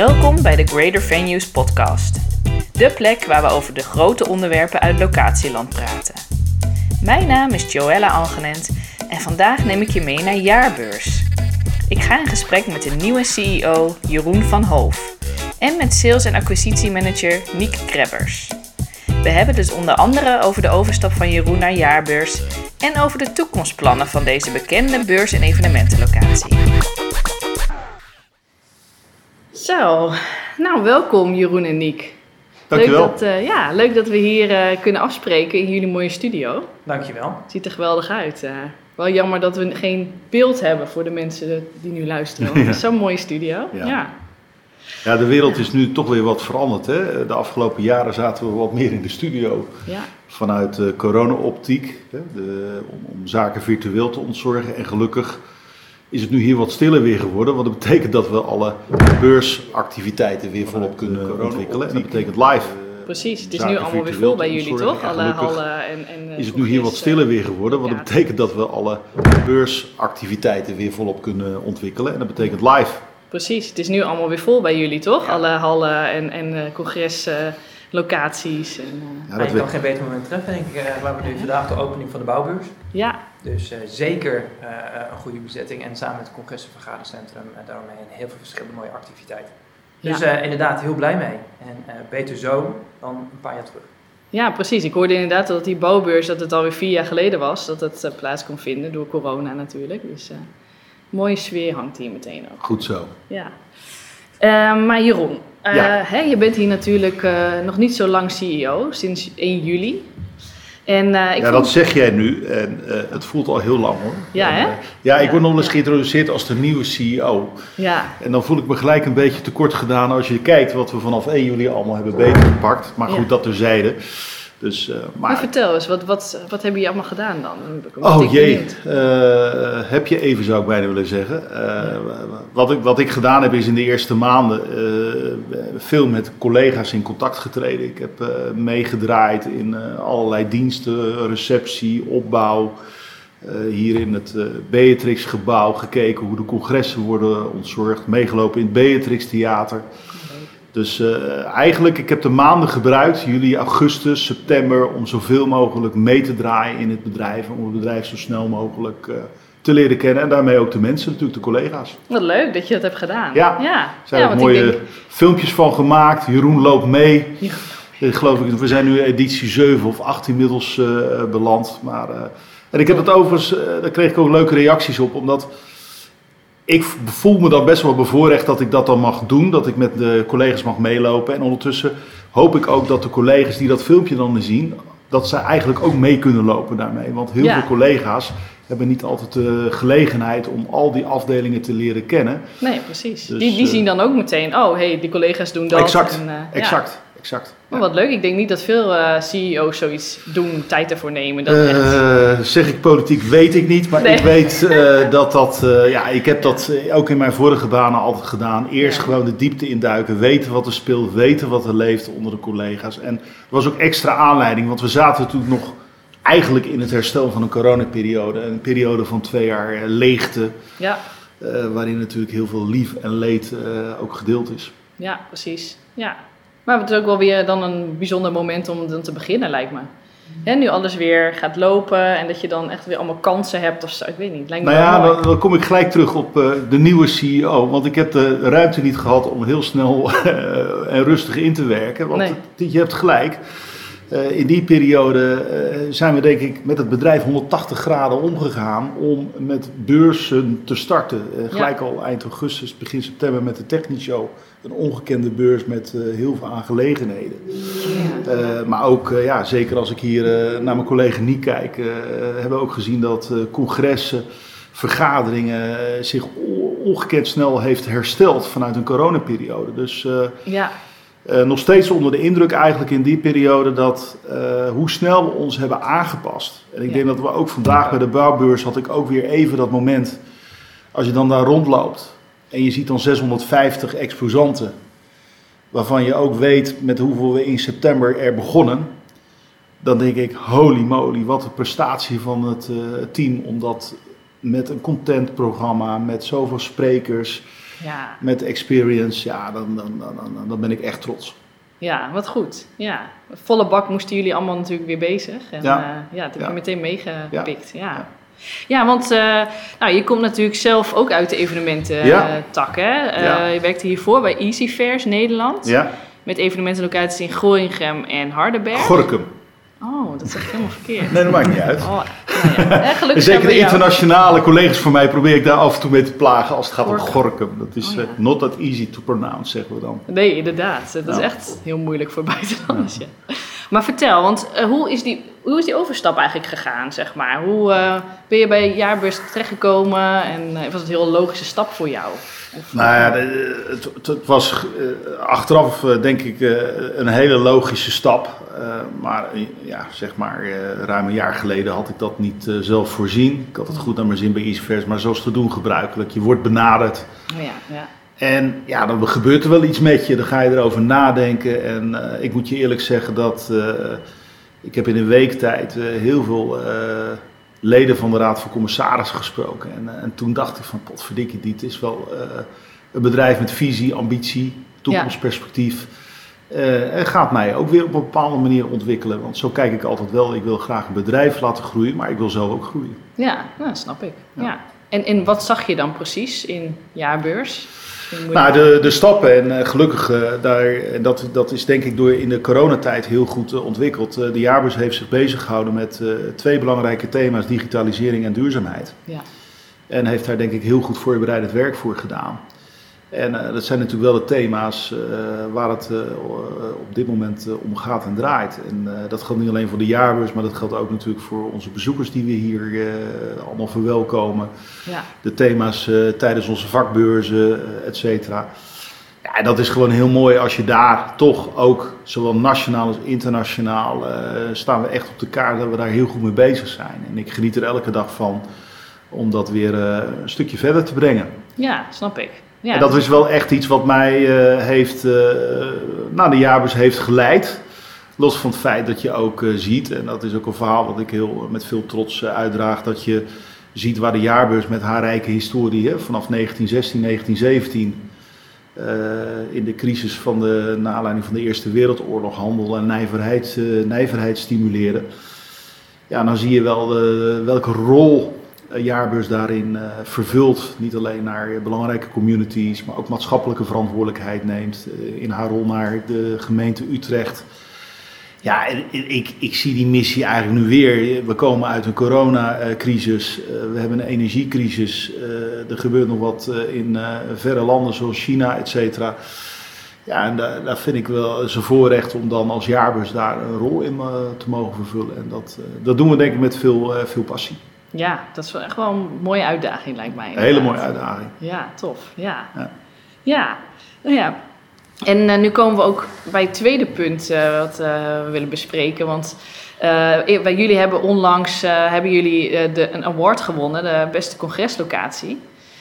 Welkom bij de Greater Venues podcast. De plek waar we over de grote onderwerpen uit locatieland praten. Mijn naam is Joella Algenent en vandaag neem ik je mee naar Jaarbeurs. Ik ga in gesprek met de nieuwe CEO Jeroen van Hoof en met sales- en acquisitiemanager Niek Krebbers. We hebben dus onder andere over de overstap van Jeroen naar Jaarbeurs en over de toekomstplannen van deze bekende beurs- en evenementenlocatie. Zo, nou welkom Jeroen en Niek. Dankjewel. Leuk dat, eh, ja, leuk dat we hier eh, kunnen afspreken in jullie mooie studio. Dankjewel. Ziet er geweldig uit. eh. wel jammer dat we geen beeld hebben voor de mensen die nu luisteren. Want het is zo'n mooie studio. Ja. Ja. Ja, de wereld is nu toch weer wat veranderd. Hè? De afgelopen jaren zaten we wat meer in de studio Ja. vanuit de corona-optiek. Hè? De, om, om zaken virtueel te ontzorgen. En gelukkig is het nu hier wat stiller weer geworden. Want dat betekent dat we alle beursactiviteiten weer volop kunnen ontwikkelen. En dat betekent live. Precies, het is nu allemaal weer vol bij jullie, toch? Alle hallen en, en eh, Is het nu hier wat stiller eh, weer geworden. Want dat betekent dat we alle beursactiviteiten weer volop kunnen ontwikkelen. En dat betekent live. Precies, het is nu allemaal weer vol bij jullie, toch? Alle hallen en, en eh, congreslocaties. en, eh, Ja, je we- kan geen beter moment treffen, denk ik. eh, we nu vandaag de opening van de bouwbeurs. ja, Dus eh, zeker eh, een goede bezetting. En samen met het congres- en vergadercentrum daaromheen heel veel verschillende mooie activiteiten. Dus Ja. eh, inderdaad heel blij mee. En eh, beter zo dan een paar jaar terug. ja, precies. Ik hoorde inderdaad dat die bouwbeurs, dat het alweer vier jaar geleden was, dat het plaats kon vinden door corona natuurlijk. Dus eh mooie sfeer hangt hier meteen ook. Goed zo. Ja. Maar Jeroen, eh, Ja. hè, je bent hier natuurlijk eh, nog niet zo lang CEO, sinds 1 juli. En eh, ik ja, vond- dat zeg jij nu en het voelt al heel lang hoor. Ja, En, hè? ja, ik Ja, word nog wel eens geïntroduceerd als de nieuwe CEO. ja, En dan voel ik me gelijk een beetje tekort gedaan als je kijkt wat we vanaf 1 juli allemaal hebben beetgepakt. Maar goed, dat terzijde. Dus, eh, maar maar, vertel eens, wat, wat, wat hebben jullie allemaal gedaan dan? Oh jee, eh, heb je even zou ik bijna willen zeggen. Eh, wat, ik, wat ik gedaan heb is in de eerste maanden veel met collega's in contact getreden. Ik heb meegedraaid in allerlei diensten, receptie, opbouw. Hier in het Beatrix gebouw gekeken hoe de congressen worden ontzorgd. Meegelopen in het Beatrix Theater. Dus eh, eigenlijk, ik heb de maanden gebruikt, juli, augustus, september, om zoveel mogelijk mee te draaien in het bedrijf. Om het bedrijf zo snel mogelijk eh, te leren kennen. En daarmee ook de mensen, natuurlijk de collega's. Wat leuk dat je dat hebt gedaan. Ja. ja. Er zijn ja mooie denk, filmpjes van gemaakt. Jeroen loopt mee. Ja. Ik geloof ik, we zijn nu editie 7 of 8 inmiddels eh, beland. Maar, en ik heb dat overigens, daar kreeg ik ook leuke reacties op, omdat ik voel me dan best wel bevoorrecht dat ik dat dan mag doen. Dat ik met de collega's mag meelopen. En ondertussen hoop ik ook dat de collega's die dat filmpje dan zien, dat ze eigenlijk ook mee kunnen lopen daarmee. Want heel Ja. veel collega's hebben niet altijd de gelegenheid om al die afdelingen te leren kennen. nee, precies. Dus, die die eh, zien dan ook meteen, oh hey, die collega's doen dat. exact, en, eh, ja. Exact, wat leuk, ik denk niet dat veel eh, CEO's zoiets doen, tijd ervoor nemen. Dat echt... Eh, zeg ik politiek, weet ik niet. Maar Nee. ik weet eh, dat dat. ja, ik heb dat ook in mijn vorige banen altijd gedaan. Eerst Ja. gewoon de diepte induiken. Weten wat er speelt. Weten wat er leeft onder de collega's. En er was ook extra aanleiding. Want we zaten natuurlijk nog eigenlijk in het herstel van een coronaperiode. Een periode van twee jaar leegte. ja, waarin natuurlijk heel veel lief en leed ook gedeeld is. ja, precies. Ja. Maar het is ook wel weer dan een bijzonder moment om dan te beginnen, lijkt me. Hè, nu alles weer gaat lopen en dat je dan echt weer allemaal kansen hebt of zo. Ik weet niet, lijkt me Nou ja, dan, dan kom ik gelijk terug op eh, de nieuwe CEO. Want ik heb de ruimte niet gehad om heel snel eh, en rustig in te werken. Want Nee. het- je hebt gelijk. Eh, in die periode zijn we denk ik met het bedrijf 180 graden omgegaan om met beurzen te starten. Gelijk al eind augustus, begin september met de Technishow. Een ongekende beurs met eh, heel veel aangelegenheden. Eh, maar ook, eh, ja, zeker als ik hier naar mijn collega Niek kijk, hebben we ook gezien dat congressen, vergaderingen zich ongekend snel heeft hersteld vanuit een coronaperiode. Dus ja, nog steeds onder de indruk eigenlijk in die periode dat hoe snel we ons hebben aangepast. En ik denk dat we ook vandaag bij de bouwbeurs had ik ook weer even dat moment, als je dan daar rondloopt en je ziet dan 650 exposanten, waarvan je ook weet met hoeveel we in september er begonnen. Dan denk ik, holy moly, wat een prestatie van het eh, team om dat met een contentprogramma, met zoveel sprekers, Ja. met experience, ja, dan, dan, dan, dan, dan ben ik echt trots. Ja, wat goed. Ja. Volle bak moesten jullie allemaal natuurlijk weer bezig. En Ja. ja, ja dat heb Ja. je meteen meegepikt. Ja. Ja. Want eh, nou, je komt natuurlijk zelf ook uit de evenementen Ja. eh, tak. Hè? Eh, Ja. Je werkte hiervoor bij Easy Fairs Nederland. Ja, Met evenementenlocaties in Gooinchem en Hardenberg. Gorkum. Oh, dat zeg ik helemaal verkeerd. Nee, dat maakt niet uit. Oh, nou ja. En gelukkig zeker de jou. internationale collega's van mij probeer ik daar af en toe mee te plagen als het gaat om Gorkum. Dat is Oh, ja. not that easy to pronounce, zeggen we dan. Nee, inderdaad. Dat is echt heel moeilijk voor buitenlanders. Ja. Maar vertel, want eh, hoe, is die, hoe is die overstap eigenlijk gegaan, zeg maar? Hoe eh, ben je bij Jaarbeurs terechtgekomen en eh, was het een heel logische stap voor jou? Of- Nou ja, het, het- was achteraf denk ik een hele logische stap. Maar ja, zeg maar ruim een jaar geleden had ik dat niet zelf voorzien. Ik had het goed naar mijn zin bij Easyverse, maar zoals te doen gebruikelijk. Je wordt benaderd Oh ja, ja. En ja, dan gebeurt er wel iets met je. Dan ga je erover nadenken. En eh, ik moet je eerlijk zeggen dat eh, ik heb in een week tijd eh, heel veel leden van de Raad van Commissarissen gesproken. En, en toen dacht ik van potverdikkie, dit is wel een bedrijf met visie, ambitie, toekomstperspectief. En gaat mij ook weer op een bepaalde manier ontwikkelen. Want zo kijk ik altijd wel. Ik wil graag een bedrijf laten groeien, maar ik wil zelf ook groeien. Ja, nou, snap ik. Ja. Ja. En, en wat zag je dan precies in Jaarbeurs? Nou, de, de stappen en eh, gelukkig, eh, daar, en dat, dat is denk ik door in de coronatijd heel goed eh, ontwikkeld. De jaarbeurs heeft zich bezig gehouden met twee belangrijke thema's, digitalisering en duurzaamheid. Ja. En heeft daar denk ik heel goed voorbereidend werk voor gedaan. En eh, dat zijn natuurlijk wel de thema's eh, waar het eh, op dit moment om gaat en draait. En dat geldt niet alleen voor de jaarbeurs, maar dat geldt ook natuurlijk voor onze bezoekers die we hier allemaal verwelkomen ja. de thema's tijdens onze vakbeurzen, et cetera. Ja, en dat is gewoon heel mooi als je daar toch ook, zowel nationaal als internationaal, staan we echt op de kaart dat we daar heel goed mee bezig zijn. En ik geniet er elke dag van om dat weer een stukje verder te brengen. ja, snap ik. Ja, en dat is wel echt iets wat mij eh, heeft, eh naar de jaarbeurs heeft geleid. Los van het feit dat je ook eh, ziet, en dat is ook een verhaal wat ik heel met veel trots uitdraag, dat je ziet waar de jaarbeurs met haar rijke historie, hè, vanaf 1916, 1917, eh, in de crisis van de naar aanleiding van de Eerste Wereldoorlog handel en nijverheid, nijverheid stimuleren. Ja, dan zie je wel welke rol jaarbeurs daarin eh, vervult. Niet alleen naar eh, belangrijke communities, maar ook maatschappelijke verantwoordelijkheid neemt. eh, in haar rol naar de gemeente Utrecht. Ja, ik, ik zie die missie eigenlijk nu weer. We komen uit een coronacrisis, eh, we hebben een energiecrisis, eh, er gebeurt nog wat eh, in eh, verre landen zoals China, et cetera. Ja, en daar, vind ik wel zijn voorrecht om dan als jaarbeurs daar een rol in eh, te mogen vervullen. En dat, eh, dat doen we denk ik met veel, eh, veel passie. Ja, dat is wel echt wel een mooie uitdaging, lijkt mij. Een hele mooie uitdaging. Ja, tof. Ja. Ja. Ja. Nou ja. En eh, nu komen we ook bij het tweede punt eh, wat eh, we willen bespreken. Want bij jullie hebben onlangs hebben jullie, de, een award gewonnen, de beste congreslocatie.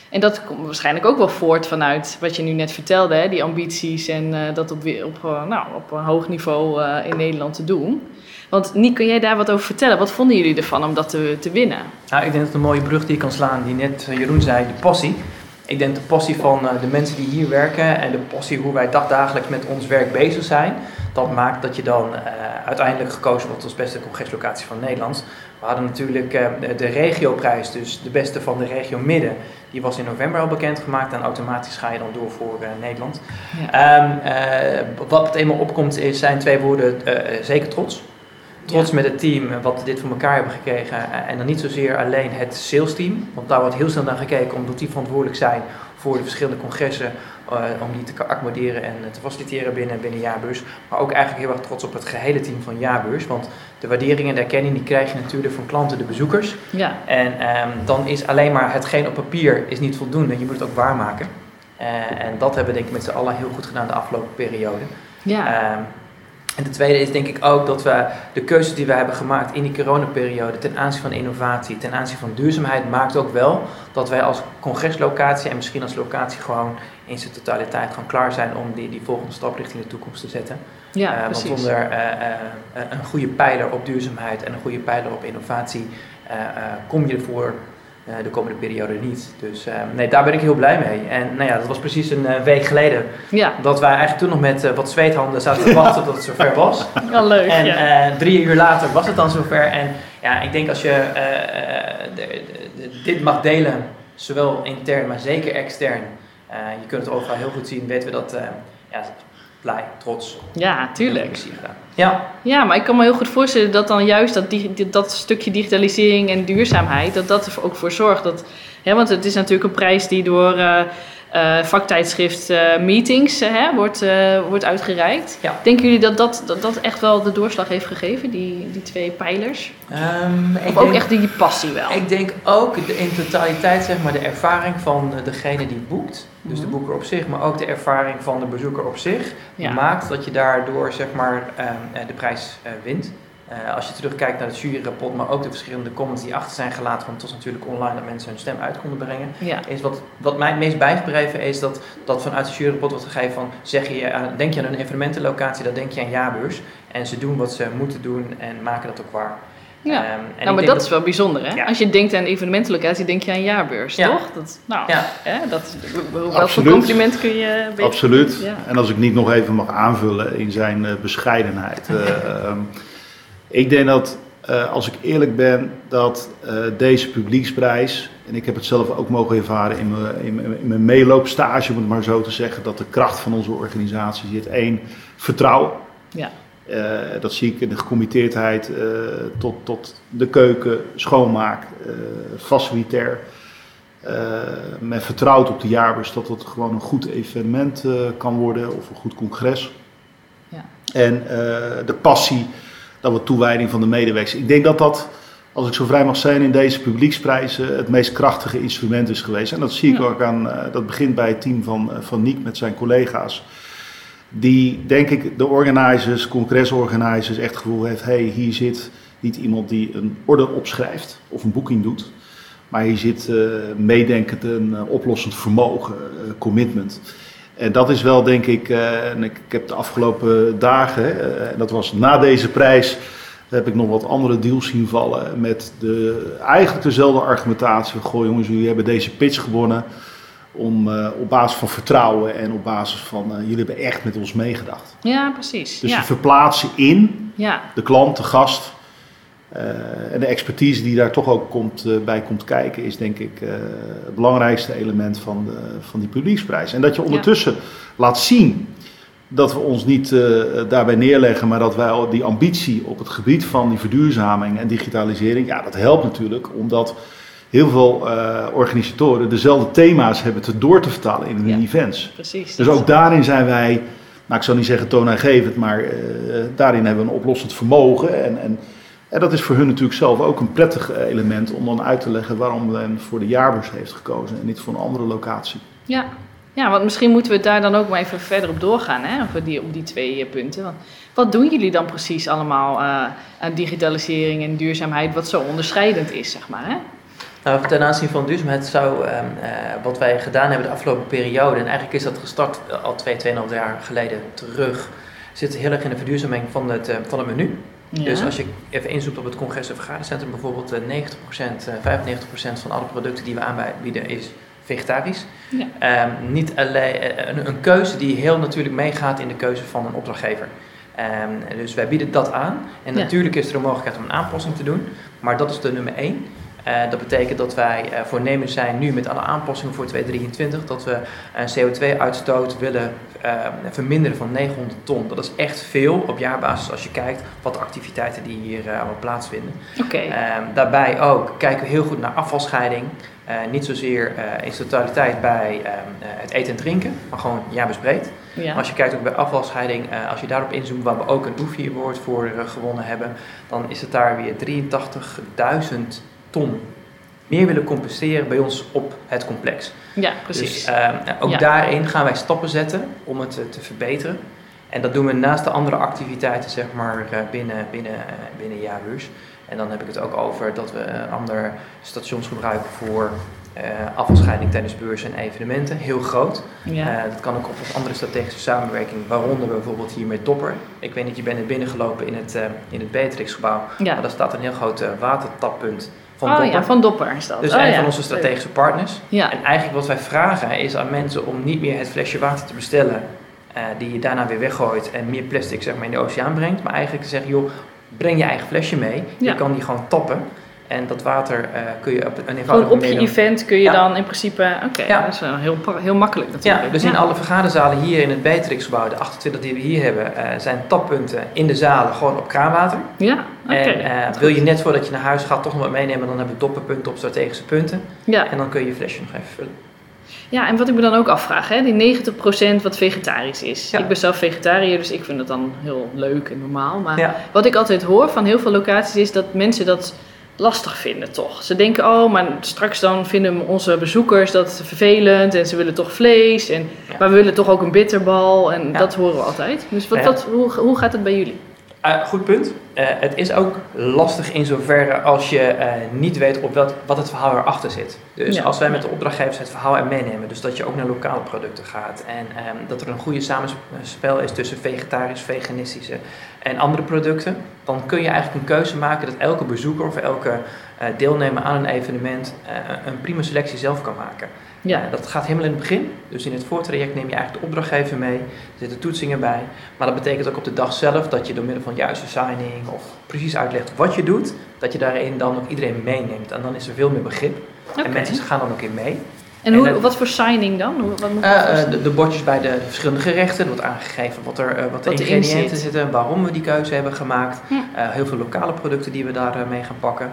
En dat komt waarschijnlijk ook wel voort vanuit wat je nu net vertelde, hè, die ambities en eh, dat op, op, eh, nou, op een hoog niveau eh, in Nederland te doen. Want Niek, kun jij daar wat over vertellen? Wat vonden jullie ervan om dat te, te winnen? Nou, ik denk dat het een mooie brug die je kan slaan, die net eh, Jeroen zei, de passie. Ik denk de passie van eh, de mensen die hier werken en de passie hoe wij dagdagelijks met ons werk bezig zijn. Dat maakt dat je dan eh, uiteindelijk gekozen wordt als beste congreslocatie van Nederland. We hadden natuurlijk eh, de- regioprijs, dus de beste van de regio Midden. Die was in november al bekendgemaakt en automatisch ga je dan door voor Nederland. Ja. Ehm, eh, wat het eenmaal opkomt is, zijn twee woorden zeker trots. Trots Ja. met het team wat dit voor elkaar hebben gekregen. eh, En dan niet zozeer alleen het sales team. Want daar wordt heel snel naar gekeken omdat die verantwoordelijk zijn voor de verschillende congressen. eh, om die te accommoderen en eh, te faciliteren binnen, binnen Jaarbeurs. Maar ook eigenlijk heel erg trots op het gehele team van Jaarbeurs. Want de waardering en de erkenning die krijg je natuurlijk van klanten, de bezoekers. Ja, En ehm, dan is alleen maar hetgeen op papier is niet voldoende. Je moet het ook waarmaken. En dat hebben we denk ik met z'n allen heel goed gedaan de afgelopen periode. ja. Ehm, en de tweede is denk ik ook dat we de keuzes die we hebben gemaakt in die coronaperiode ten aanzien van innovatie, ten aanzien van duurzaamheid, maakt ook wel dat wij als congreslocatie en misschien als locatie gewoon in zijn totaliteit gewoon klaar zijn om die, die volgende stap richting de toekomst te zetten. ja Eh, want zonder eh, eh, een goede pijler op duurzaamheid en een goede pijler op innovatie kom je ervoor de komende periode niet. Dus nee, daar ben ik heel blij mee. En nou ja, dat was precies een week geleden ja. dat wij eigenlijk toen nog met wat zweethanden zaten te wachten tot het zover was. Ja, leuk. En ja. drie uur later was het dan zover. En ja, ik denk als je de, de, dit mag delen, zowel intern, maar zeker extern. je kunt het overal heel goed zien, weten we dat ja, blij, trots. Ja, tuurlijk. Ja. ja, maar ik kan me heel goed voorstellen dat dan juist dat, die, dat stukje digitalisering en duurzaamheid, dat dat er ook voor zorgt. Dat, hè, want het is natuurlijk een prijs die door uh, uh, vaktijdschrift uh, meetings hè, wordt, wordt uitgereikt. Ja. Denken jullie dat dat, dat dat echt wel de doorslag heeft gegeven, die, die twee pijlers? Um, of ook echt die passie wel? Ik denk ook in totaliteit zeg maar, de ervaring van degene die boekt. Dus de Mhm. boeker op zich, maar ook de ervaring van de bezoeker op zich, Ja. maakt dat je daardoor zeg maar, ehm, de prijs eh, wint. Eh, als je terugkijkt naar het juryrapport, maar ook de verschillende comments die achter zijn gelaten, want het was natuurlijk online dat mensen hun stem uit konden brengen, Ja. is wat, wat mij het meest bijgebleven is dat, dat vanuit het juryrapport wordt gegeven van, zeg je, aan- denk je aan een evenementenlocatie, dan denk je aan jaarbeurs. En ze doen wat ze moeten doen en maken dat ook waar. Ja. Ehm, en nou, maar dat is wel bijzonder, hè? Ja. Als je denkt aan een evenementenlocatie, denk je aan jaarbeurs, Ja. toch? Dat, nou, Ja. hè, dat, welk compliment kun je... beter- Absoluut. Ja. En als ik niet nog even mag aanvullen in zijn eh, bescheidenheid. eh, ehm, ik denk dat, eh, als ik eerlijk ben, dat eh, deze publieksprijs, en ik heb het zelf ook mogen ervaren in mijn, in, mijn- in mijn meeloopstage, om het maar zo te zeggen, dat de kracht van onze organisatie zit. één, vertrouwen. Ja. Eh, dat zie ik in de gecommitteerdheid tot, tot de keuken, schoonmaak, facilitair. Men vertrouwt op de jaarbeurs dat het gewoon een goed evenement kan worden of een goed congres. Ja. En de passie, dat we toewijding van de medewerkers. Ik denk dat dat, als ik zo vrij mag zijn, in deze publieksprijzen het meest krachtige instrument is geweest. En dat zie ik Ja. ook aan, eh, dat begint bij het team van, eh, van Niek met zijn collega's. Die, denk ik, de organizers, congresorganizers echt het gevoel heeft, hey, hier zit niet iemand die een order opschrijft of een boeking doet. Maar hier zit eh, meedenkend een eh, oplossend vermogen, eh, commitment. En dat is wel, denk ik, eh, en ik, ik heb de afgelopen dagen, en dat was na deze prijs, heb ik nog wat andere deals zien vallen met de, eigenlijk dezelfde argumentatie. Goh jongens, jullie hebben deze pitch gewonnen om, eh, op basis van vertrouwen en op basis van, jullie hebben echt met ons meegedacht. Ja, precies. Dus ja. je verplaatst je in ja. de klant, de gast. Eh, en de expertise die daar toch ook komt, eh, bij komt kijken, is denk ik eh, het belangrijkste element van, de, van die publieksprijs. En dat je ondertussen laat zien dat we ons niet daarbij neerleggen, maar dat wij al die ambitie op het gebied van die verduurzaming en digitalisering, ja, dat helpt natuurlijk, omdat heel veel organisatoren dezelfde thema's hebben te door te vertalen in hun Ja. events. Precies. Dus ook daarin zijn wij, nou ik zal niet zeggen toonaangevend, maar daarin hebben we een oplossend vermogen. En, en, en dat is voor hun natuurlijk zelf ook een prettig eh, element om dan uit te leggen waarom men voor de jaarbeurs heeft gekozen en niet voor een andere locatie. Ja. ja, want misschien moeten we daar dan ook maar even verder op doorgaan, hè? Over die, op die twee eh, punten. Want wat doen jullie dan precies allemaal eh, aan digitalisering en duurzaamheid, wat zo onderscheidend is, zeg maar, hè? Nou, ten aanzien van duurzaamheid zou, ehm, eh, wat wij gedaan hebben de afgelopen periode, en eigenlijk is dat gestart al twee, tweeënhalf jaar geleden terug, zit heel erg in de verduurzaming van het, eh, van het menu. Ja. Dus als je even inzoekt op het congres- en vergadercentrum bijvoorbeeld, eh, 90%, eh, 95% van alle producten die we aanbieden is vegetarisch. Ja. Ehm, niet alleen, eh, een, een keuze die heel natuurlijk meegaat in de keuze van een opdrachtgever. Ehm, dus wij bieden dat aan. En Ja. natuurlijk is er een mogelijkheid om een aanpassing te doen. Maar dat is de nummer één. Eh, dat betekent dat wij eh, voornemens zijn nu met alle aanpassingen voor 2023 dat we een CO2-uitstoot willen eh, verminderen van 900 ton. Dat is echt veel op jaarbasis als je kijkt wat de activiteiten die hier eh, allemaal plaatsvinden. Ehm, daarbij ook kijken we heel goed naar afvalscheiding. Eh, niet zozeer eh, in totaliteit bij ehm, eh, het eten en drinken, maar gewoon jaarbespreid. ja. Maar als je kijkt ook bij afvalscheiding, als je daarop inzoomt, waar we ook een OEFI Award voor gewonnen hebben, dan is het daar weer 83.000 ton meer willen compenseren bij ons op het complex. ja, precies. Dus ook Ja. daarin gaan wij stappen zetten om het eh, te verbeteren. En dat doen we naast de andere activiteiten zeg maar, eh, binnen, binnen, eh, binnen. En dan heb ik het ook over dat we ander stations gebruiken voor eh, afvalscheiding tijdens beurzen en evenementen. Heel groot. ja. Dat kan ook op andere strategische samenwerking, waaronder bijvoorbeeld hier met Dopper. Ik weet niet, je bent binnengelopen in het, eh, in het Beatrix-gebouw. ja. Maar daar staat een heel groot watertappunt van oh Dopper. ja, van Dopper is dat. Dus oh, een ja. van onze strategische partners. Ja, En eigenlijk wat wij vragen is aan mensen om niet meer het flesje water te bestellen, eh, die je daarna weer weggooit en meer plastic zeg maar, in de oceaan brengt. Maar eigenlijk te zeggen, joh, breng je eigen flesje mee. Je kan die gewoon tappen. En dat water eh, kun je op een gewoon eenvoudige op je event kun je Ja. dan in principe... Oké, Ja. dat is wel heel, heel makkelijk natuurlijk. Ja, dus in alle vergaderzalen hier in het Beatrixgebouw, de 28 die we hier hebben, eh, zijn tappunten in de zalen gewoon op kraanwater. Ja, oké. en eh, wil je net voordat je naar huis gaat toch nog wat meenemen, dan hebben we dopperpunten op strategische punten. Ja. En dan kun je je flesje nog even vullen. ja, en wat ik me dan ook afvraag, hè, die 90% wat vegetarisch is. Ja. Ik ben zelf vegetariër, dus ik vind het dan heel leuk en normaal. Maar Ja. wat ik altijd hoor van heel veel locaties is dat mensen dat lastig vinden toch. Ze denken, oh, maar straks dan vinden onze bezoekers dat vervelend en ze willen toch vlees. En, Ja. Maar we willen toch ook een bitterbal en Ja. dat horen we altijd. Dus wat, Ja. wat, hoe, hoe gaat het bij jullie? Eh, goed punt. Eh, het is ook lastig in zoverre als je eh, niet weet op wat, wat het verhaal erachter zit. Dus Ja. als wij met de opdrachtgevers het verhaal er meenemen, dus dat je ook naar lokale producten gaat en ehm, dat er een goede samenspel is tussen vegetarisch, veganistische en andere producten, dan kun je eigenlijk een keuze maken dat elke bezoeker of elke eh, deelnemer aan een evenement een prima selectie zelf kan maken. Ja, dat gaat helemaal in het begin. Dus in het voortraject neem je eigenlijk de opdrachtgever mee. Er zitten toetsingen bij. Maar dat betekent ook op de dag zelf dat je door middel van juiste signing of precies uitlegt wat je doet, dat je daarin dan ook iedereen meeneemt. En dan is er veel meer begrip. En mensen gaan dan ook in mee. En hoe, en wat voor signing dan? Hoe, wat moet Eh, eh, de, de bordjes bij de verschillende gerechten. Er wordt aangegeven wat, er, eh, wat de Wat ingrediënten zit. zitten, waarom we die keuze hebben gemaakt. Hm. Heel veel lokale producten die we daar mee gaan pakken.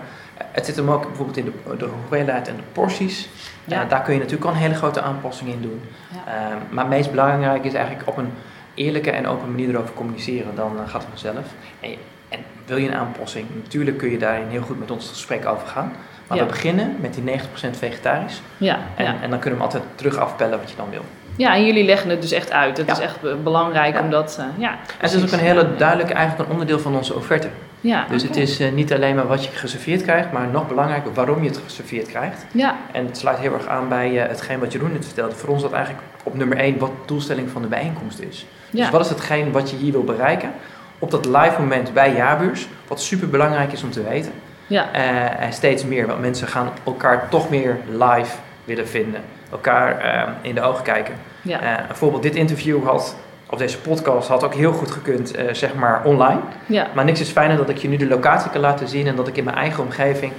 Het zit hem ook bijvoorbeeld in de, de hoeveelheid en de porties. Ja. Daar kun je natuurlijk al een hele grote aanpassing in doen. Ja. Ehm, maar het meest belangrijk is eigenlijk op een eerlijke en open manier erover communiceren. Dan gaat het vanzelf. En, en wil je een aanpassing, natuurlijk kun je daarin heel goed met ons het gesprek over gaan. Maar Ja. we beginnen met die 90% vegetarisch. Ja, En, ja. en dan kunnen we altijd terug afpellen wat je dan wil. ja, en jullie leggen het dus echt uit. Het Ja. is echt be- belangrijk omdat... eh, ja, En het is ook een hele duidelijke eigenlijk een onderdeel van onze offerte. Ja, Dus het is eh, niet alleen maar wat je geserveerd krijgt, maar nog belangrijker waarom je het geserveerd krijgt. Ja, En het sluit heel erg aan bij eh, hetgeen wat Jeroen net vertelde. Voor ons dat eigenlijk op nummer 1 wat de doelstelling van de bijeenkomst is. ja. Dus wat is hetgeen wat je hier wil bereiken op dat live moment bij jaarbeurs, wat super belangrijk is om te weten. ja. Eh, en steeds meer, want mensen gaan elkaar toch meer live willen vinden. Elkaar eh, in de ogen kijken. ja. Eh, bijvoorbeeld dit interview had, of deze podcast had ook heel goed gekund, zeg maar online. ja. Maar niks is fijner dat ik je nu de locatie kan laten zien en dat ik in mijn eigen omgeving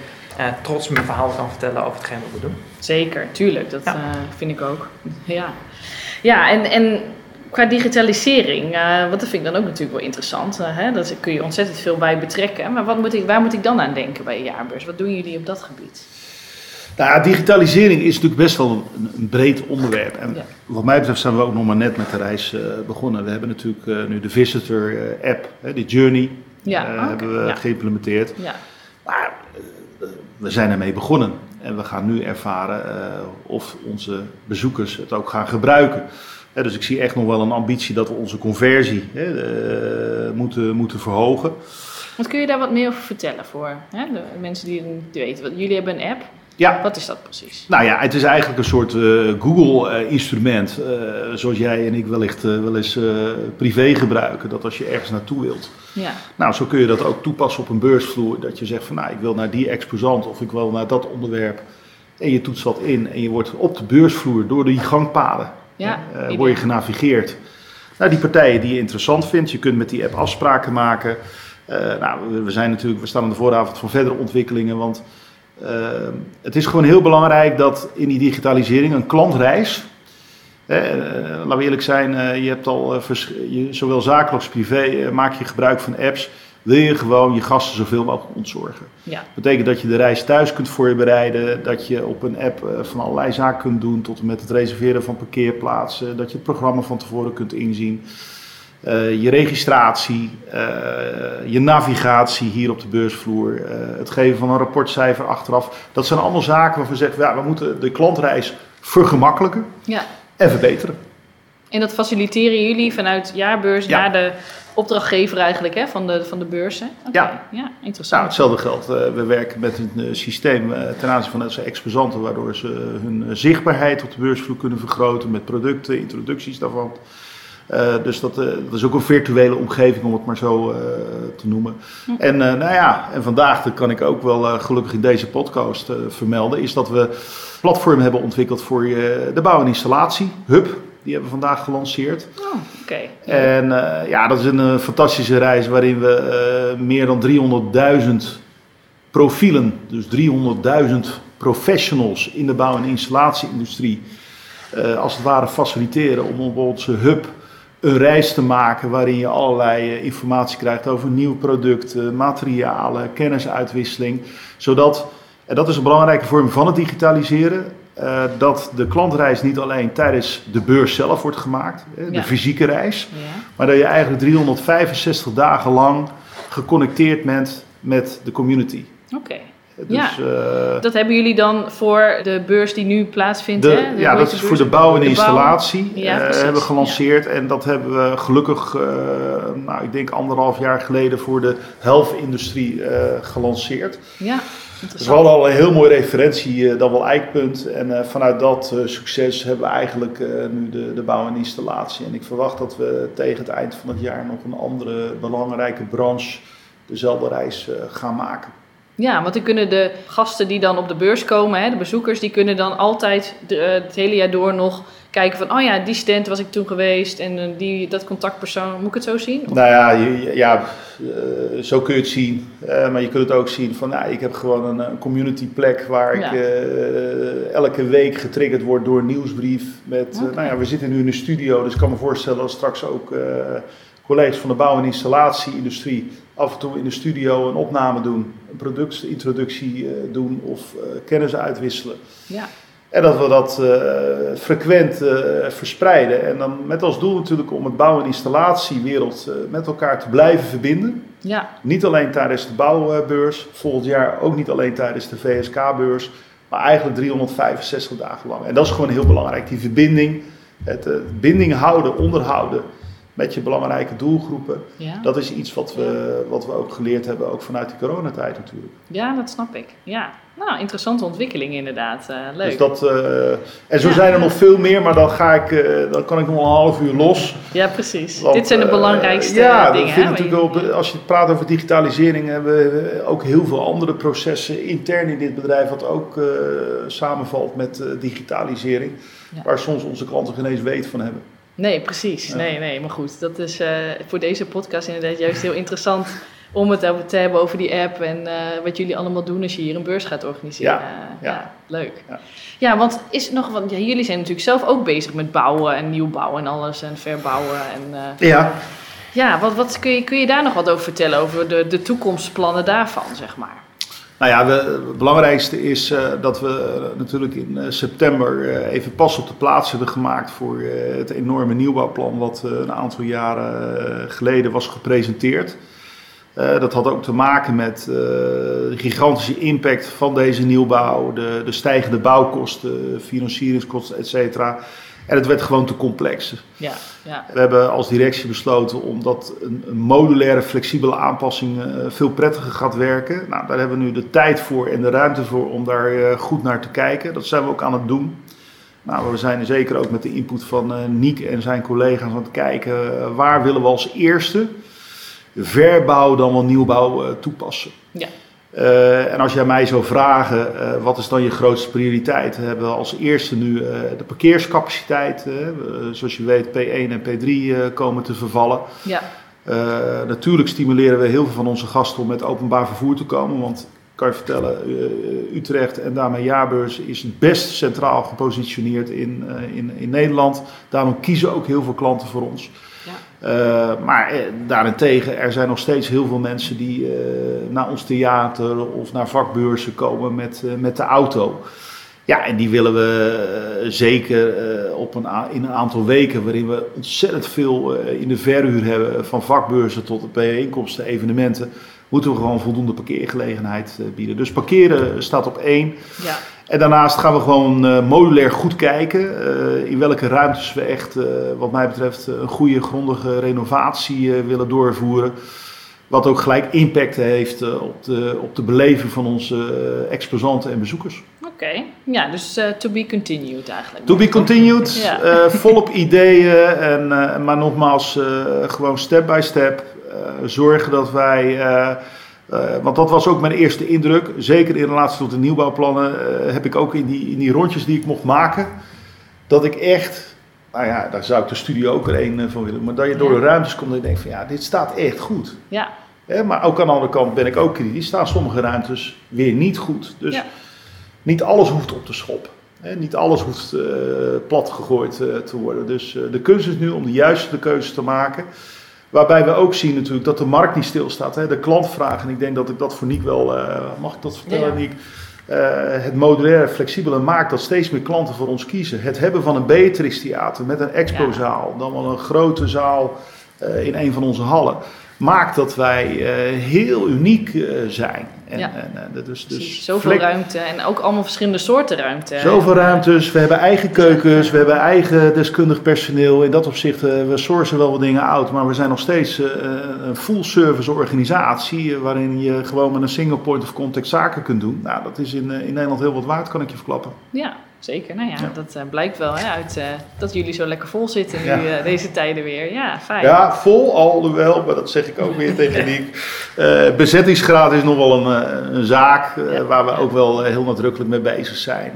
trots mijn verhaal kan vertellen over hetgeen wat we doen. Zeker, tuurlijk. Dat Ja. vind ik ook. Ja, ja en, en qua digitalisering, eh wat dat vind ik dan ook natuurlijk wel interessant. hè? Daar kun je ontzettend veel bij betrekken. Maar wat moet ik, waar moet ik dan aan denken bij je jaarbeurs? Wat doen jullie op dat gebied? Nou, digitalisering is natuurlijk best wel een, een breed onderwerp. En Ja. wat mij betreft zijn we ook nog maar net met de reis eh, begonnen. We hebben natuurlijk nu de Visitor app, hè, die Journey, Ja, hebben we ja. geïmplementeerd. Ja, Maar we zijn ermee begonnen. En we gaan nu ervaren of onze bezoekers het ook gaan gebruiken. Dus ik zie echt nog wel een ambitie dat we onze conversie hè, eh, moeten, moeten verhogen. wat kun je daar wat meer over vertellen voor hè? de mensen die het niet weten? Want Jullie hebben een app. Ja, Wat is dat precies? Nou ja, het is eigenlijk een soort eh, Google-instrument, eh, zoals jij en ik wellicht wel eens privé gebruiken. Dat als je ergens naartoe wilt. Ja, Nou, zo kun je dat ook toepassen op een beursvloer. Dat je zegt van, nou, ik wil naar die exposant of ik wil naar dat onderwerp. En je toetst wat in en je wordt op de beursvloer door die gangpaden ja. eh, word je genavigeerd naar die partijen die je interessant vindt. Je kunt met die app afspraken maken. Eh, nou, we- zijn natuurlijk, we staan aan de vooravond van verdere ontwikkelingen. Want eh, het is gewoon heel belangrijk dat in die digitalisering een klantreis. laten we eerlijk zijn, je hebt al vers- je, zowel zakelijk als privé maak je gebruik van apps. Wil je gewoon je gasten zoveel mogelijk ontzorgen. Ja, Dat betekent dat je de reis thuis kunt voorbereiden, dat je op een app eh, van allerlei zaken kunt doen, tot en met het reserveren van parkeerplaatsen, dat je het programma van tevoren kunt inzien. Eh, je registratie, eh, je navigatie hier op de beursvloer, het geven van een rapportcijfer achteraf. Dat zijn allemaal zaken waarvan we zeggen, ja, we moeten de klantreis vergemakkelijken ja. en verbeteren. En dat faciliteren jullie vanuit jaarbeurs Ja. naar de opdrachtgever eigenlijk hè, van, de, van de beurzen? Ja. ja, interessant. Nou, hetzelfde geldt. eh, we werken met een eh, systeem eh, ten aanzien van onze exposanten, waardoor ze hun zichtbaarheid op de beursvloer kunnen vergroten met producten, introducties daarvan. Dus dat, dat, is ook een virtuele omgeving, om het maar zo te noemen. Hm. En nou ja, en vandaag, dat kan ik ook wel gelukkig in deze podcast vermelden, is dat we een platform hebben ontwikkeld voor de bouw- en installatie, Hub. Die hebben we vandaag gelanceerd. Oh, oké. En ja, dat is een fantastische reis waarin we meer dan 300.000 profielen, dus 300.000 professionals in de bouw- en installatieindustrie, als het ware faciliteren om op onze hub een reis te maken waarin je allerlei eh, informatie krijgt over nieuwe producten, materialen, kennisuitwisseling. Zodat, en dat is een belangrijke vorm van het digitaliseren, uh, dat de klantreis niet alleen tijdens de beurs zelf wordt gemaakt, de fysieke reis, ja. maar dat je eigenlijk 365 dagen lang geconnecteerd bent met de community. Oké. Dus, ja, uh, dat hebben jullie dan voor de beurs die nu plaatsvindt. De, hè? ja, dat is voor de bouw en de installatie. Ja, uh, hebben we gelanceerd. Ja. En dat hebben we gelukkig, uh, nou, ik denk anderhalf jaar geleden voor de health-industrie gelanceerd. Ja. Dat is wel al een heel mooi referentie, dat wel eikpunt. En vanuit dat succes hebben we eigenlijk nu de, de bouw en installatie. En ik verwacht dat we tegen het eind van het jaar nog een andere belangrijke branche dezelfde reis gaan maken. Ja, want dan kunnen de gasten die dan op de beurs komen, hè, de bezoekers, die kunnen dan altijd de, eh, het hele jaar door nog kijken van, oh ja, die stand was ik toen geweest en eh, die, dat contactpersoon, moet ik het zo zien? Of? Nou ja, ja uh, zo kun je het zien. Uh, maar je kunt het ook zien van, nou, ik heb gewoon een, een community plek waar ik uh, elke week getriggerd word door een nieuwsbrief. Met, okay. nou ja, we zitten nu in de studio, dus ik kan me voorstellen dat straks ook collega's van de bouw- en installatieindustrie af en toe in de studio een opname doen, een productintroductie uh, doen of uh, kennis uitwisselen. Ja. En dat we dat uh, frequent verspreiden. En dan met als doel natuurlijk om het bouw- en installatiewereld met elkaar te blijven verbinden. Ja. Niet alleen tijdens de bouwbeurs, volgend jaar ook niet alleen tijdens de VSK-beurs, maar eigenlijk 365 dagen lang. En dat is gewoon heel belangrijk, die verbinding, het binding houden, onderhouden met je belangrijke doelgroepen. Ja. Dat is iets wat we, wat we ook geleerd hebben, ook vanuit de coronatijd natuurlijk. Ja, dat snap ik. Ja, nou, interessante ontwikkeling inderdaad. Uh, leuk. Dus dat, uh, en zo zijn er nog veel meer, maar dan, ga ik, uh, dan kan ik nog een half uur los. Ja, precies. Dit zijn de belangrijkste ja, dingen. Ja, natuurlijk op, als je praat over digitalisering, hebben we ook heel veel andere processen intern in dit bedrijf, wat ook samenvalt met digitalisering. Ja. Waar soms onze klanten geen eens weet van hebben. Nee, precies. Nee, nee, maar goed. Dat is uh, voor deze podcast inderdaad juist heel interessant om het te hebben over die app en uh, wat jullie allemaal doen als je hier een beurs gaat organiseren. Ja, ja. ja leuk. Ja. ja. want is nog wat, jullie zijn natuurlijk zelf ook bezig met bouwen en nieuwbouwen en alles en verbouwen. En, ja. Ja, wat, wat kun, je, kun je daar nog wat over vertellen, over de, de toekomstplannen daarvan, zeg maar? Nou ja, het belangrijkste is uh, dat we uh, natuurlijk in uh, september even pas op de plaats hebben gemaakt voor het enorme nieuwbouwplan wat een aantal jaren geleden was gepresenteerd. dat had ook te maken met de gigantische impact van deze nieuwbouw, de, de stijgende bouwkosten, financieringskosten, et cetera. En het werd gewoon te complex. Ja, ja. We hebben als directie besloten omdat een, een modulaire, flexibele aanpassing uh, veel prettiger gaat werken. Nou, daar hebben we nu de tijd voor en de ruimte voor om daar uh, goed naar te kijken. Dat zijn we ook aan het doen. Nou, we zijn zeker ook met de input van uh, Niek en zijn collega's aan het kijken waar willen we als eerste verbouw dan wel nieuwbouw toepassen. Ja. Uh, en als jij mij zou vragen, uh, wat is dan je grootste prioriteit? We hebben als eerste nu uh, de parkeerscapaciteit. zoals je weet, P1 en P3 komen te vervallen. Ja. natuurlijk stimuleren we heel veel van onze gasten om met openbaar vervoer te komen. Want ik kan je vertellen, Utrecht en daarmee Jaarbeurs is het best centraal gepositioneerd in, in, in Nederland. Daarom kiezen ook heel veel klanten voor ons. Uh, maar eh, daarentegen, er zijn nog steeds heel veel mensen die uh, naar ons theater of naar vakbeurzen komen met, met de auto. Ja, en die willen we zeker op een in een aantal weken, waarin we ontzettend veel in de verhuur hebben, van vakbeurzen tot bijeenkomsten, evenementen, moeten we gewoon voldoende parkeergelegenheid bieden. Dus parkeren staat op één. Ja. En daarnaast gaan we gewoon uh, modulair goed kijken uh, in welke ruimtes we echt, uh, wat mij betreft, een goede grondige renovatie willen doorvoeren. Wat ook gelijk impact heeft op, de, op de beleving van onze exposanten en bezoekers. Oké, ja, dus eh, to be continued eigenlijk. To be continued, Ja. eh, volop ideeën, en, eh, maar nogmaals, eh, gewoon step by step eh, zorgen dat wij, eh, want dat was ook mijn eerste indruk, zeker in relatie tot de nieuwbouwplannen, eh, heb ik ook in die, in die rondjes die ik mocht maken, dat ik echt, nou ja, daar zou ik de studio ook er een eh, van willen, maar dat je door de ruimtes komt en je denkt van ja, dit staat echt goed. Ja, maar ook aan de andere kant ben ik ook kritisch, staan sommige ruimtes weer niet goed. Dus Ja. niet alles hoeft op te schop. Niet alles hoeft eh, plat gegooid te worden. Dus de kunst is nu om de juiste keuze te maken. Waarbij we ook zien natuurlijk dat de markt niet stilstaat. Hè. De klantvraag, en ik denk dat ik dat voor Niek wel... eh, mag ik dat vertellen, Ja. Niek? Eh, het modulaire, flexibele maakt dat steeds meer klanten voor ons kiezen. Het hebben van een Beatrix Theater met een expozaal, dan wel een grote zaal eh, in een van onze hallen, maakt dat wij eh, heel uniek eh, zijn. En, Ja. en, eh, dus, dus Zoveel ruimte en ook allemaal verschillende soorten ruimte. Zoveel ruimtes, we hebben eigen keukens, we hebben eigen deskundig personeel. In dat opzicht, we sourcen wel wat dingen uit, maar we zijn nog steeds een full service organisatie. waarin je gewoon met een single point of contact zaken kunt doen. Nou, dat is in, in Nederland heel wat waard, kan ik je verklappen. Ja, zeker. Nou ja, Ja. dat eh, blijkt wel hè, uit eh, dat jullie zo lekker vol zitten nu Ja. eh, deze tijden weer. Ja, fijn. Ja, vol alhoewel, maar dat zeg ik ook weer tegen. Eh, bezettingsgraad is nog wel een, een zaak waar we ook wel heel nadrukkelijk mee bezig zijn.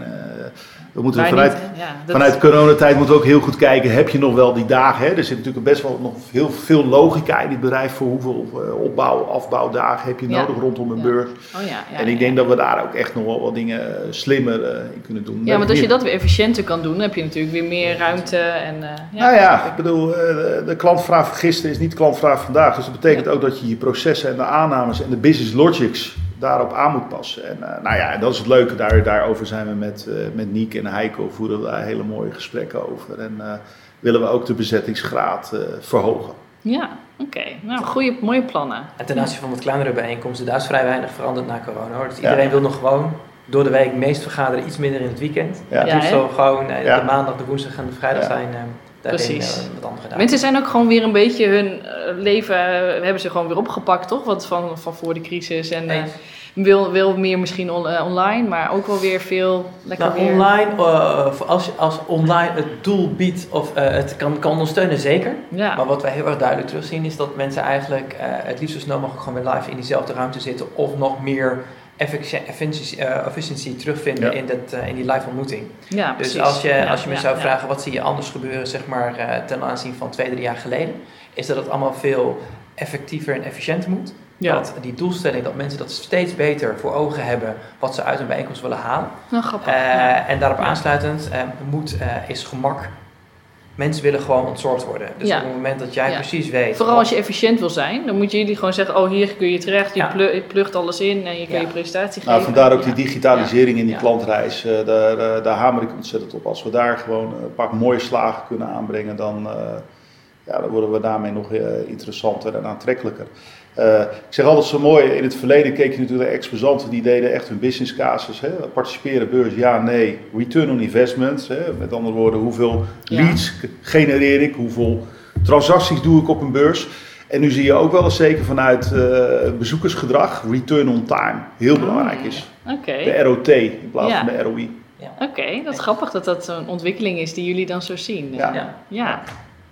We moeten vanuit, niet, ja, Vanuit coronatijd moeten we ook heel goed kijken, heb je nog wel die dagen? Hè? Er zit natuurlijk best wel nog heel veel logica in dit bedrijf voor hoeveel eh, opbouw, afbouwdagen heb je Ja. nodig rondom een Ja. beurs. Oh en ik denk dat we daar ook echt nog wel wat dingen eh, slimmer eh, in kunnen doen. Ja, want als je dat weer efficiënter kan doen, heb je natuurlijk weer meer ruimte. En, ja, nou ja, ik bedoel, de- klantvraag van gisteren is niet de klantvraag van vandaag. Dus dat betekent ook dat je je processen en de aannames en de business logics daarop aan moet passen. En eh, nou ja, en dat is het leuke. Daar, daarover zijn we met, eh met Niek en Heiko voeren we daar hele mooie gesprekken over. En eh, willen we ook de bezettingsgraad eh, verhogen. Ja, oké. Nou, goede, mooie plannen. En ten aanzien van wat kleinere bijeenkomsten, daar is vrij weinig veranderd na corona. Hoor. Dus Ja. iedereen wil nog gewoon door de week meest vergaderen, iets minder in het weekend. Ja. Het Ja, gewoon Ja. de maandag, de woensdag en de vrijdag Ja. zijn eh, daarin Precies. Mensen zijn ook gewoon weer een beetje hun eh, leven, eh, hebben ze gewoon weer opgepakt, toch? Wat van, van voor de crisis. En eh, wil, wil meer misschien on- online, maar ook wel weer veel lekker Nou, weer. online, als, als online het doel biedt of het kan, kan ondersteunen, zeker. Ja, Maar wat wij heel erg duidelijk terugzien is dat mensen eigenlijk het liefst zo snel mogelijk gewoon weer live in diezelfde ruimte zitten of nog meer effici- efficiency, eh, efficiency terugvinden Ja. in, dat, eh, in die live ontmoeting. ja Dus precies. als je, Ja, als je me zou ja. vragen wat zie je anders gebeuren zeg maar, eh, ten aanzien van twee, drie jaar geleden, is dat het allemaal veel effectiever en efficiënter moet. Ja, Dat die doelstelling, dat mensen dat steeds beter voor ogen hebben wat ze uit een bijeenkomst willen halen. nou grappig. Eh, ja. En daarop Ja. aansluitend, moet eh, is gemak. Mensen willen gewoon ontzorgd worden. Dus Ja. op het moment dat jij Ja. precies weet. Vooral als je efficiënt wil zijn, dan moet je jullie gewoon zeggen: Oh, hier kun je terecht, je, plugt alles in en je kan Ja. je presentatie Nou, geven. vandaar ook die digitalisering in die Ja. klantreis. eh, daar, eh, daar hamer ik ontzettend op. Als we daar gewoon een paar mooie slagen kunnen aanbrengen, dan, eh, ja, dan worden we daarmee nog eh, interessanter en aantrekkelijker. Eh, ik zeg altijd zo mooi, in het verleden keek je natuurlijk naar exposanten die deden echt hun business casus. Hè? Participeren beurs, ja, nee. Return on investment, hè? met andere woorden, hoeveel Ja. leads genereer ik, hoeveel transacties doe ik op een beurs. En nu zie je ook wel eens zeker vanuit eh, bezoekersgedrag, return on time, heel belangrijk is. Oké, De ROT in plaats Ja. van de ROI. oké, dat is grappig dat dat een ontwikkeling is die jullie dan zo zien. Ja. Ja.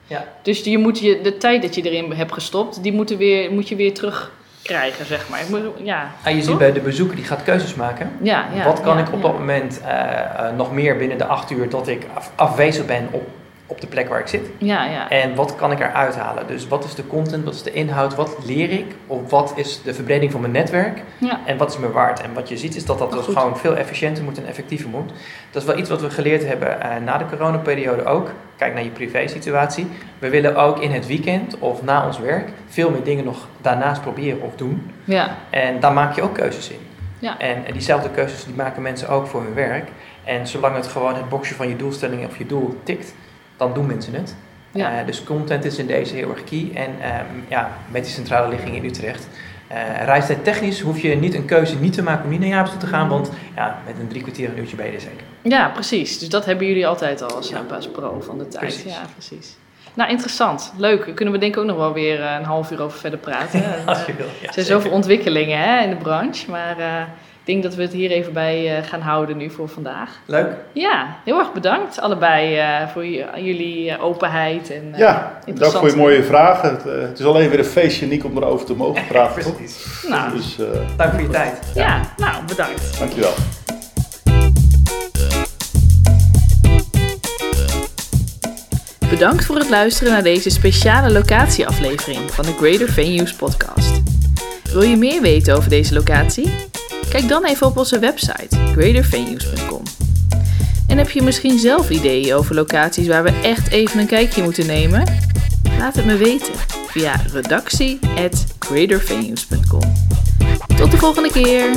Ja. Dus je moet je, de tijd dat je erin hebt gestopt, die moeten weer, moet je weer terugkrijgen, zeg maar. Ik moet- Ja, En je ziet bij de bezoeker die gaat keuzes maken. ja, ja, Wat kan ja, ik op dat moment eh, eh, nog meer binnen de acht uur dat ik af- afwezig ben op, op de plek waar ik zit? Ja, ja. En wat kan ik eruit halen? Dus wat is de content, wat is de inhoud, wat leer ik? Of wat is de verbreding van mijn netwerk? ja. En wat is me waard? En wat je ziet is dat dat Oh, dus gewoon veel efficiënter moet en effectiever moet. Dat is wel iets wat we geleerd hebben eh, na de coronaperiode ook. Kijk naar je privé-situatie. We willen ook in het weekend of na ons werk veel meer dingen nog daarnaast proberen of doen. ja. En daar maak je ook keuzes in. Ja. En, en diezelfde keuzes die maken mensen ook voor hun werk. En zolang het gewoon het boxje van je doelstelling of je doel tikt, dan doen mensen het. Ja. Eh, dus content is in deze heel erg key. En ehm, ja, met die centrale ligging in Utrecht. eh reistijd technisch hoef je niet een keuze niet te maken om niet naar Jaapst toe te gaan. Want ja, met een drie kwartier een uurtje ben je er zeker. Ja, precies. Dus dat hebben jullie altijd al als, Ja. pro van de tijd. Precies. Ja, precies. Nou, interessant. Leuk. Daar kunnen we denk ik ook nog wel weer eh, een half uur over verder praten. Als je wil. Ja, er zijn zoveel ontwikkelingen hè, in de branche. Maar Ik denk dat we het hier even bij uh, gaan houden nu voor vandaag. Leuk. Ja, heel erg bedankt allebei uh, voor jullie uh, openheid. En, ja, dank voor je mooie vragen. Het, het, is alleen weer een feestje, Niek, om erover te mogen praten. Precies. Nou, dus, dank voor je tijd. Ja, ja nou bedankt. Dankjewel. Bedankt voor het luisteren naar deze speciale locatieaflevering van de Greater Venues podcast. Wil je meer weten over deze locatie? Kijk dan even op onze website greatervenues.com. En heb je misschien zelf ideeën over locaties waar we echt even een kijkje moeten nemen? Laat het me weten via redactie@greatervenues.com. Tot de volgende keer!